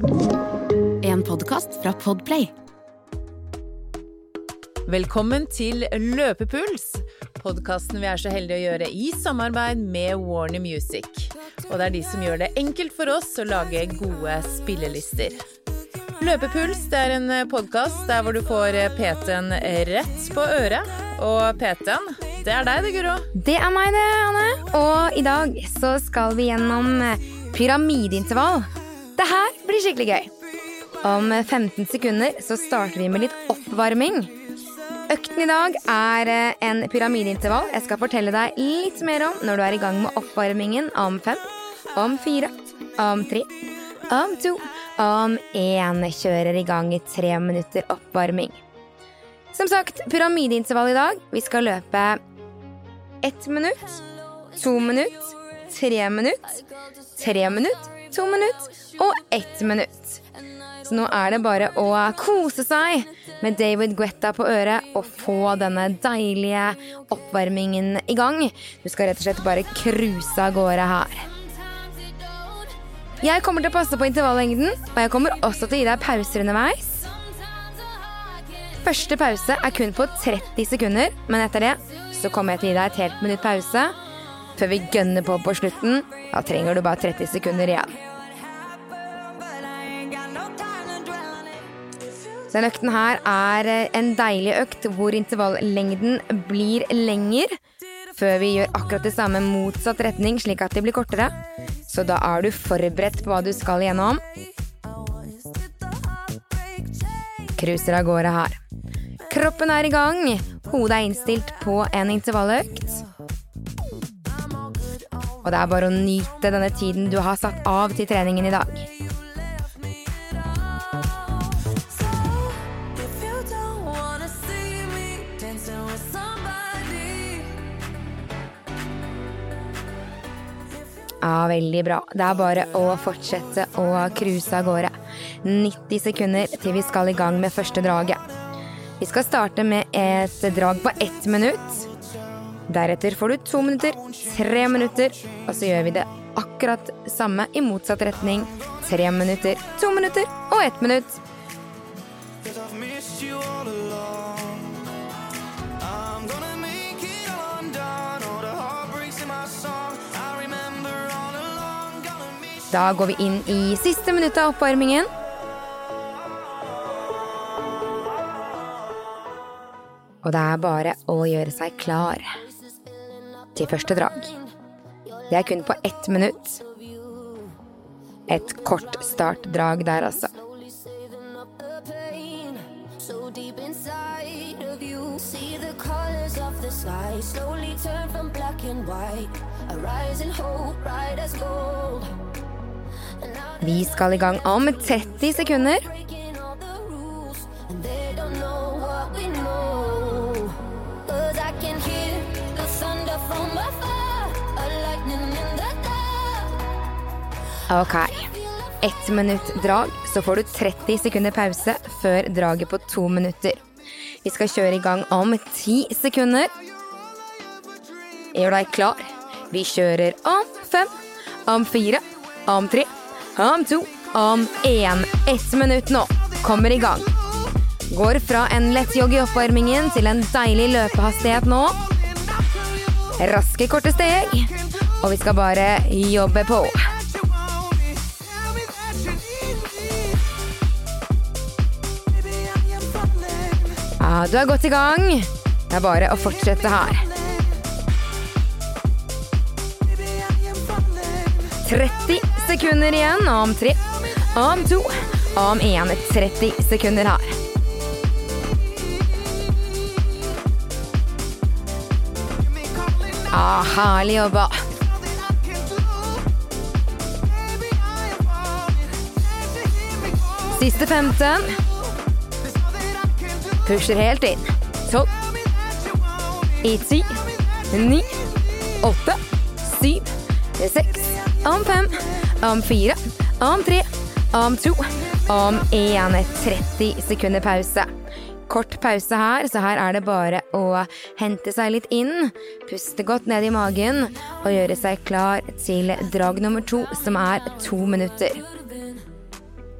En podkast fra Podplay. Velkommen til Løpepuls, podkasten vi er så heldige å gjøre i samarbeid med Warner Music. Og det er de som gjør det enkelt for oss å lage gode spillelister. Løpepuls det er en podkast der hvor du får PT-en rett på øret. Og PT-en, det er deg det, Guro. Det er meg det, Anne. Og i dag så skal vi gjennom pyramideintervall. Det her blir skikkelig gøy. Om 15 sekunder så starter vi med litt oppvarming. Økten i dag er en pyramideintervall jeg skal fortelle deg litt mer om når du er i gang med oppvarmingen om fem, om fire, om tre, om to, om én. Kjører i gang i tre minutter oppvarming. Som sagt, pyramideintervall i dag. Vi skal løpe ett minutt, to minutt, tre minutt, tre minutt, to minutter og ett minutt. Så nå er det bare å kose seg med David Guetta på øret og få denne deilige oppvarmingen i gang. Du skal rett og slett bare cruise av gårde her. Jeg kommer til å passe på intervallengden, og jeg kommer også til å gi deg pauser underveis. Første pause er kun på 30 sekunder, men etter det så kommer jeg til å gi deg et helt minutt pause. Før vi gønner på på slutten, da trenger du bare 30 sekunder igjen. Denne økten her er en deilig økt hvor intervallengden blir lengre Før vi gjør akkurat det samme motsatt retning, slik at de blir kortere. Så da er du forberedt på hva du skal gjennom. Cruiser av gårde her. Kroppen er i gang. Hodet er innstilt på en intervalløkt. Og det er bare å nyte denne tiden du har satt av til treningen i dag. Ja, veldig bra. Det er bare å fortsette å cruise av gårde. 90 sekunder til vi skal i gang med første draget. Vi skal starte med et drag på ett minutt. Deretter får du to minutter, tre minutter, og så gjør vi det akkurat samme i motsatt retning. Tre minutter, to minutter og ett minutt. Da går vi inn i siste minutt av oppvarmingen. Og det er bare å gjøre seg klar til første drag. Det er kun på ett minutt. Et kort startdrag der, altså. Slowly turn from black and white. A rising hope, bright as gold. Vi skal i gang om 30 sekunder. Ok. Ett minutt drag, så får du 30 sekunder pause før draget på to minutter. Vi skal kjøre i gang om ti sekunder. Gjør deg klar. Vi kjører om fem, om fire, om tre om to, om én. Ett minutt nå. Kommer i gang. Går fra en lett jogg i oppvarmingen til en deilig løpehastighet nå. Raske, korte steg. Og vi skal bare jobbe på. Ja, du er godt i gang. Det er bare å fortsette her. 30 sekunder igjen. Om tre, om to, om én. 30 sekunder her. Ah, herlig jobba. Siste 15. Pusher helt inn. 12. I 10. 9. 8. 7. 6. Om 5. Om fire, Om tre, Om to, Om én. 30 sekunder pause. Kort pause her, så her er det bare å hente seg litt inn, puste godt ned i magen og gjøre seg klar til drag nummer to, som er to minutter.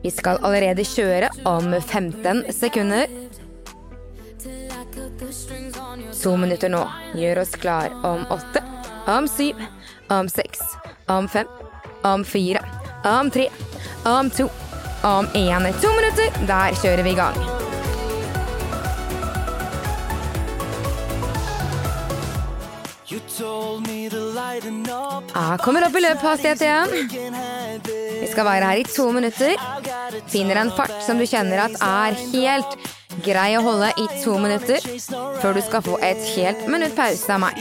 Vi skal allerede kjøre om 15 sekunder. To minutter nå. Gjør oss klar om åtte, om syv, om seks, om fem, om fire, om tre, om to, om én. To minutter. Der kjører vi i gang. Jeg kommer opp i løphastighet igjen. Vi skal være her i to minutter. Finner en fart som du kjenner at er helt grei å holde i to minutter, før du skal få et helt minutt pause av meg.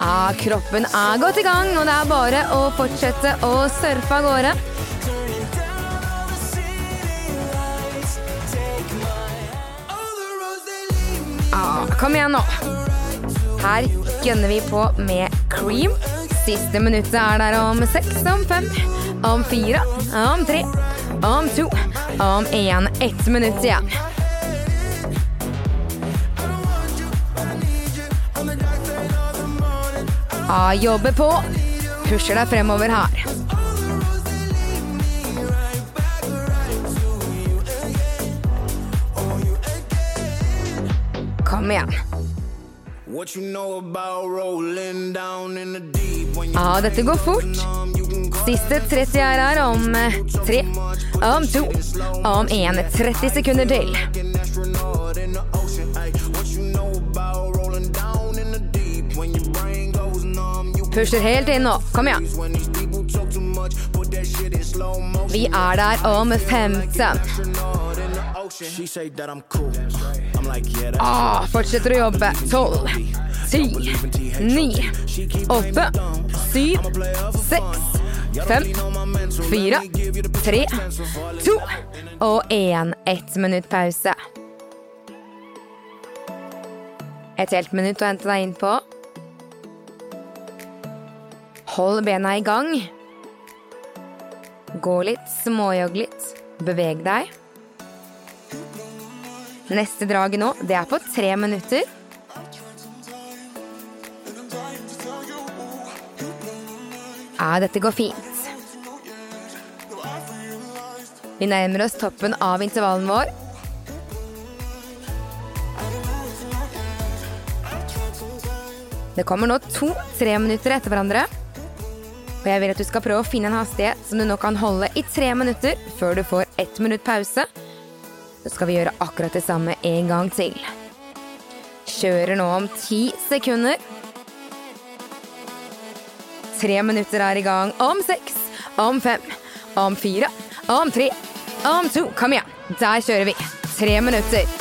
Ah, kroppen er godt i gang, og det er bare å fortsette å surfe av gårde. Ja, kom igjen nå. Her gønner vi på med cream. Siste minuttet er der om seks, om fem, om fire, om tre, om to, om én. Ett minutt igjen. Ah, jobber på. Pusher deg fremover her. Kom igjen. Ja, dette går fort. Siste 30 er her om eh, tre, om to, om én. 30 sekunder til. Pusher helt inn nå. Kom igjen. Vi er der om 15. Ah, fortsetter å jobbe. 12, 10, 9, 8, 7, 6, 5, 4, 3, 2 og 1. Ett minutt pause. Et helt minutt å hente deg inn på. Hold bena i gang. Gå litt, småjogg litt. Beveg deg. Neste draget nå, det er på tre minutter. Ja, dette går fint. Vi nærmer oss toppen av intervallen vår. Det kommer nå to tre minutter etter hverandre. Og jeg vil at du skal prøve å finne en hastighet som du nå kan holde i tre minutter før du får ett minutt pause. Så skal vi gjøre akkurat det samme en gang til. Kjører nå om ti sekunder. Tre minutter er i gang om seks, om fem, om fire, om tre, om to. Kom igjen, der kjører vi. Tre minutter.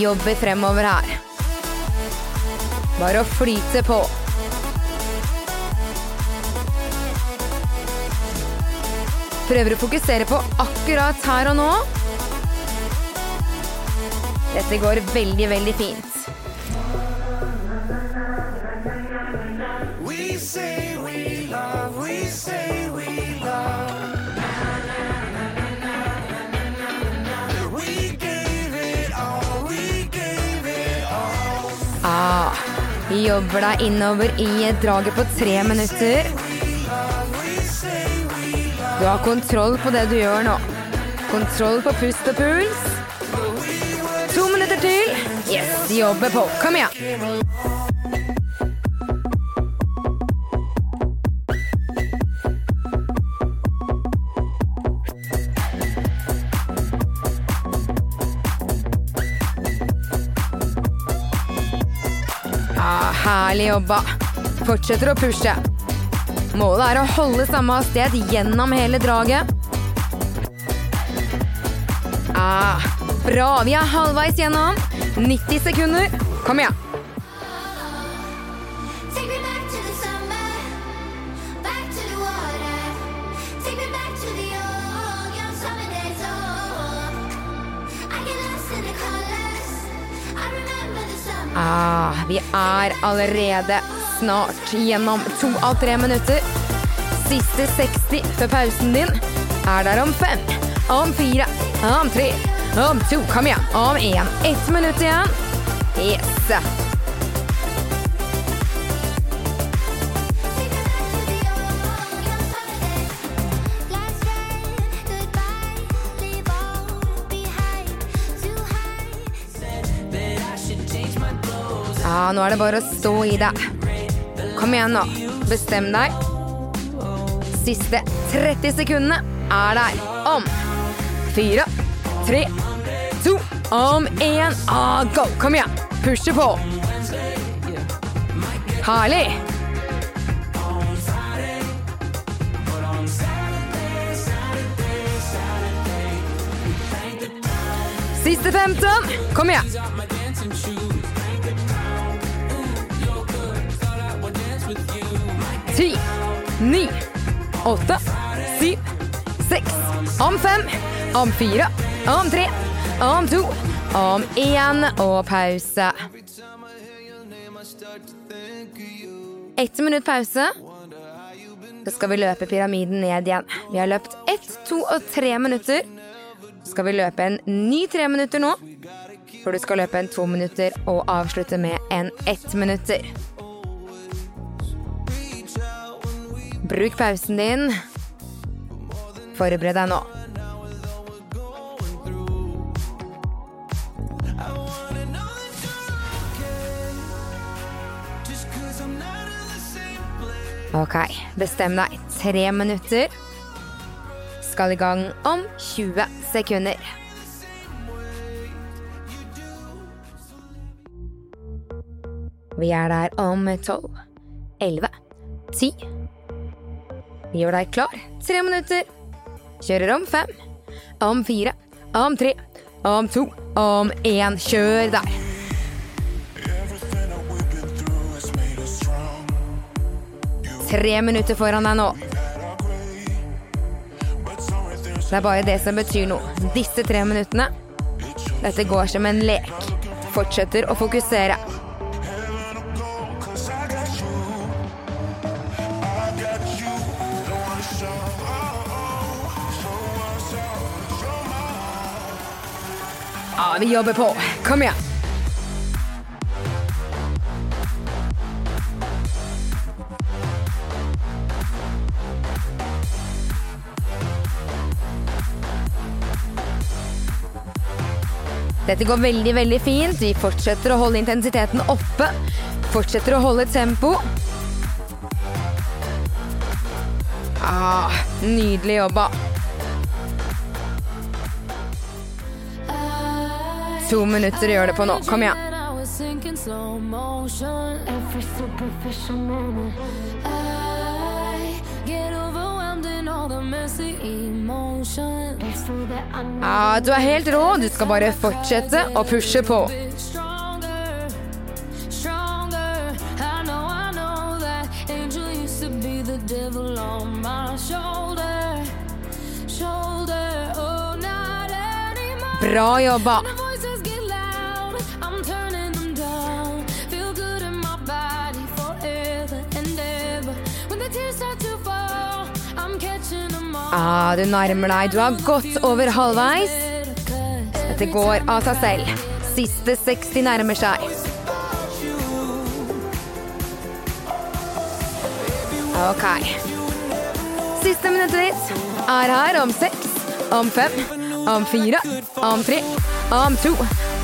Jobber fremover her. Bare å flyte på. Prøver å fokusere på akkurat her og nå. Dette går veldig, veldig fint. We say jobber deg innover i et draget på tre minutter. Du har kontroll på det du gjør nå. Kontroll på pust og puls. To minutter til. Yes, jobber på. Kom igjen. Herlig jobba. Fortsetter å pushe. Målet er å holde samme hastighet gjennom hele draget. Ah, bra, vi er halvveis gjennom. 90 sekunder. Kom igjen. Er allerede snart gjennom to av tre minutter. Siste 60 før pausen din er der om fem, om fire, om tre, om to, kom igjen, om én. Ett minutt igjen. Yes. Nå er det bare å stå i det. Kom igjen nå. Bestem deg. Siste 30 sekundene er der. Om fire, tre, to, om én. Ah, go! Kom igjen. Pushe på. Herlig. Siste 15. Kom igjen. Ti, ni, åtte, syv, seks, om fem, om fire, om tre, om to, om én og pause. Ett minutt pause. Så skal vi løpe pyramiden ned igjen. Vi har løpt ett, to og tre minutter. Så skal vi løpe en ny tre minutter nå. For du skal løpe en to minutter og avslutte med en ett minutter. Bruk pausen din. Forbered deg nå. Ok, bestem deg. Tre minutter. Skal i gang om 20 sekunder. Vi er der om 12, 11, 10 Gjør deg klar. Tre minutter. Kjører om fem. Om fire. Om tre. Om to. Om én. Kjør der. Tre minutter foran deg nå. Det er bare det som betyr noe. Disse tre minuttene. Dette går som en lek. Fortsetter å fokusere. Vi jobber på. Kom igjen. Dette går veldig, veldig fint. Vi fortsetter å holde intensiteten oppe. Fortsetter å holde tempo. Ah, nydelig jobba. To minutter å gjøre det på nå. Kom igjen. Ja, du er helt rå. Du skal bare fortsette å pushe på. Bra stronger. Ah, du nærmer deg. Du har gått over halvveis. Dette går av seg selv. Siste 60 nærmer seg. Ok. Siste minuttet ditt er her om seks, om fem, om fire, om tre, om to,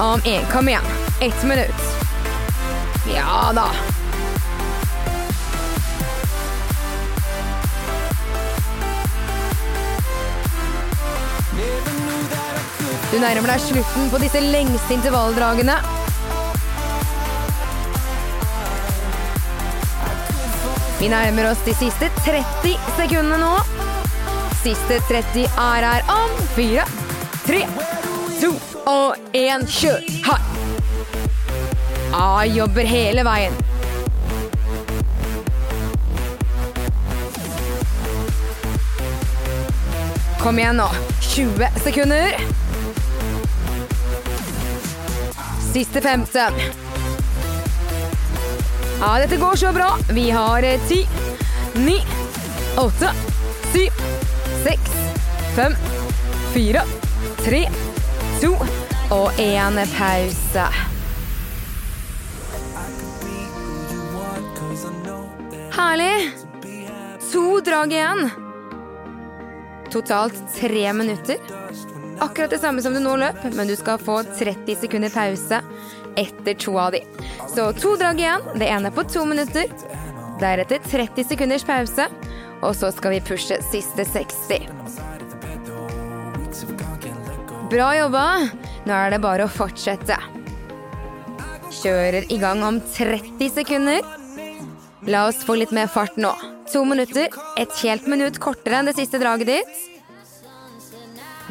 om én. Kom igjen. Ett minutt. Ja da. Du nærmer deg slutten på disse lengste intervalldragene. Vi nærmer oss de siste 30 sekundene nå. Siste 30 er her om fire, tre, to og én. Kjør! hardt! Ah, jobber hele veien. Kom igjen nå. 20 sekunder. Siste 15. Ja, dette går så bra. Vi har eh, ti, ni, åtte, syv, seks, fem, fire, tre, to og én pause. Herlig. To drag igjen. Totalt tre minutter. Akkurat det samme som du nå løp, men du skal få 30 sekunder pause etter to av de. Så to drag igjen. Det ene på to minutter. Deretter 30 sekunders pause. Og så skal vi pushe siste 60. Bra jobba. Nå er det bare å fortsette. Kjører i gang om 30 sekunder. La oss få litt mer fart nå. To minutter, et helt minutt kortere enn det siste draget ditt.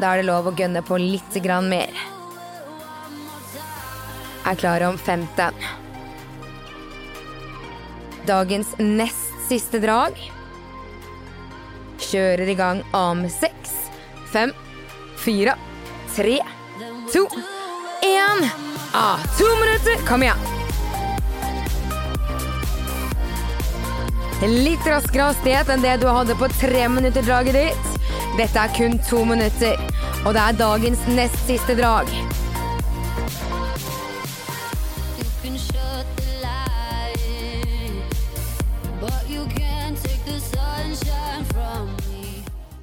Da er det lov å gønne på litt grann mer. Er klar om 15. Dagens nest siste drag. Kjører i gang om seks, fem, fire, tre, to, én. Ah, to minutter! Kom igjen. Litt raskere hastighet enn det du hadde på tre minutter-draget ditt. Dette er kun to minutter, og det er dagens nest siste drag.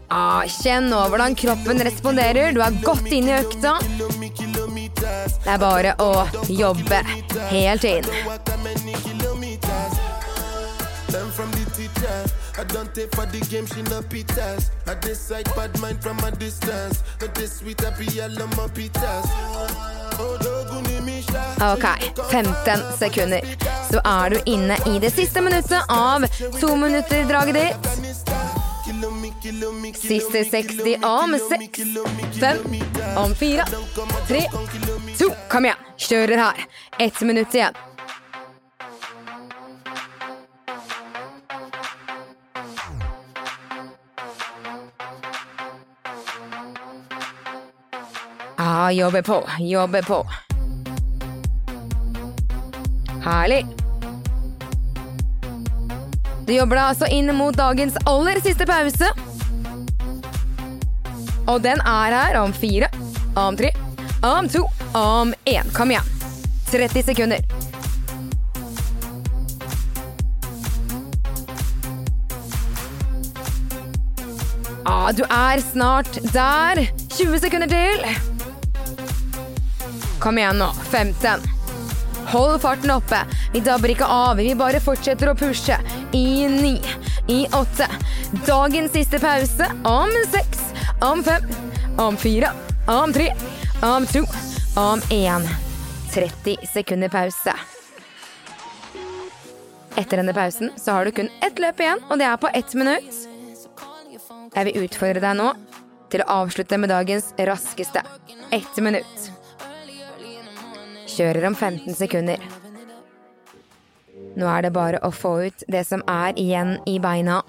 Ah, kjenn nå hvordan kroppen responderer. Du er godt inne i økta. Det er bare å jobbe helt inn. Learn from the teacher. I don't take for the game, she no pitas. I decide bad mind from a distance. Not this sweet, I be all on pitas. Ok, 15 sekunder. Så er du inne i det siste minuttet av to minutter-draget ditt. Kilo me, kilo me, kilo Siste 60 om 6, 5, om 4, 3, 2. Kom igjen, kjører her. Ett minutt igjen. Ah, jobber på, jobber på. Herlig. Du jobber deg altså inn mot dagens aller siste pause. Og den er her om fire, om tre, om to, om én. Kom igjen. 30 sekunder. Ja, du er snart der. 20 sekunder til. Kom igjen nå. 15. Hold farten oppe. Vi dabber ikke av. Vi bare fortsetter å pushe. I ni. I åtte. Dagens siste pause om seks. Om fem. Om fire. Om tre. Om to. Om én. 30 sekunder pause. Etter denne pausen så har du kun ett løp igjen, og det er på ett minutt. Jeg vil utfordre deg nå til å avslutte med dagens raskeste. Ett minutt. Kjører om 15 sekunder. Nå er det bare å få ut det som er igjen i beina.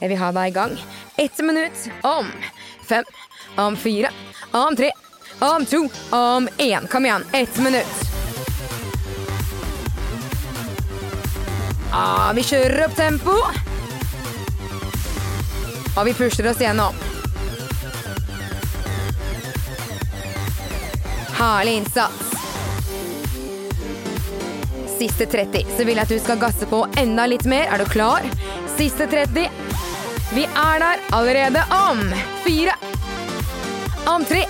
Jeg vil ha deg i gang. Ett minutt om fem, om fire, om tre, om to, om én. Kom igjen, ett minutt. Ah, vi kjører opp tempo. Og vi pusher oss gjennom. Herlig innsats. Siste 30, så vil jeg at du skal gasse på enda litt mer. Er du klar? Siste 30. Vi er der allerede om fire, om tre,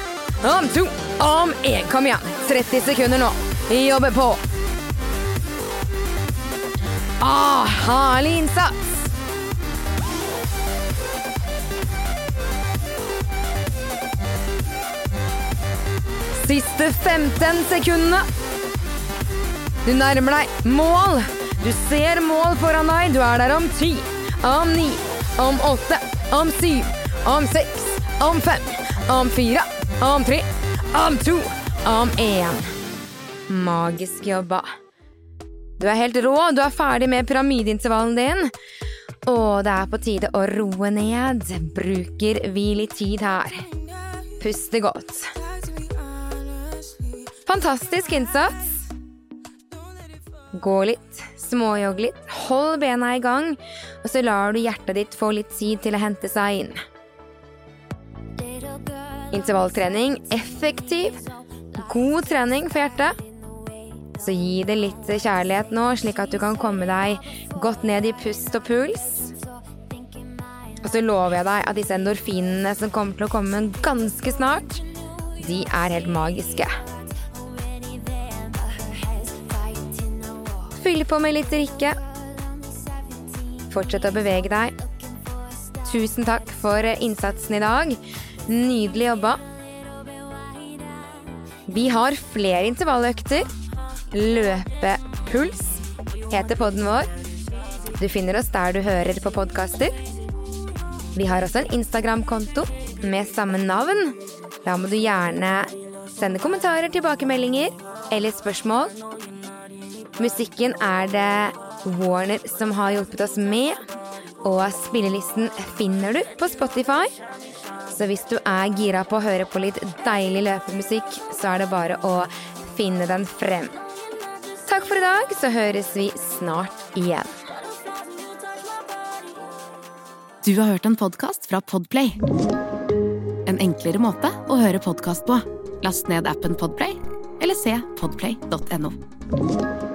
om to, om én. Kom igjen. 30 sekunder nå. Jobbe på. Ah, herlig innsats. Siste 15 sekundene. Du nærmer deg mål. Du ser mål foran deg. Du er der om ti, om ni, om åtte, om syv, om seks, om fem, om fire, om tre, om to, om én. Magisk jobba. Du er helt rå. Du er ferdig med pyramideintervallen din. Og det er på tide å roe ned. Bruker vi litt tid her. Puste godt. Fantastisk innsats. Gå litt, småjogg litt, hold bena i gang, og så lar du hjertet ditt få litt tid til å hente seg inn. Intervalltrening effektiv, god trening for hjertet. Så gi det litt kjærlighet nå, slik at du kan komme deg godt ned i pust og puls. Og så lover jeg deg at disse endorfinene som kommer til å komme ganske snart, de er helt magiske. Fyll på med litt drikke. Fortsett å bevege deg. Tusen takk for innsatsen i dag. Nydelig jobba. Vi har flere intervalløkter. Løpepuls heter podden vår. Du finner oss der du hører på podkaster. Vi har også en Instagram-konto med samme navn. Da må du gjerne sende kommentarer, tilbakemeldinger eller spørsmål. Musikken er det Warner som har hjulpet oss med, og spillelisten finner du på Spotify. Så hvis du er gira på å høre på litt deilig løpemusikk, så er det bare å finne den frem. Takk for i dag, så høres vi snart igjen. Du har hørt en podkast fra Podplay. En enklere måte å høre podkast på. Last ned appen Podplay, eller se podplay.no.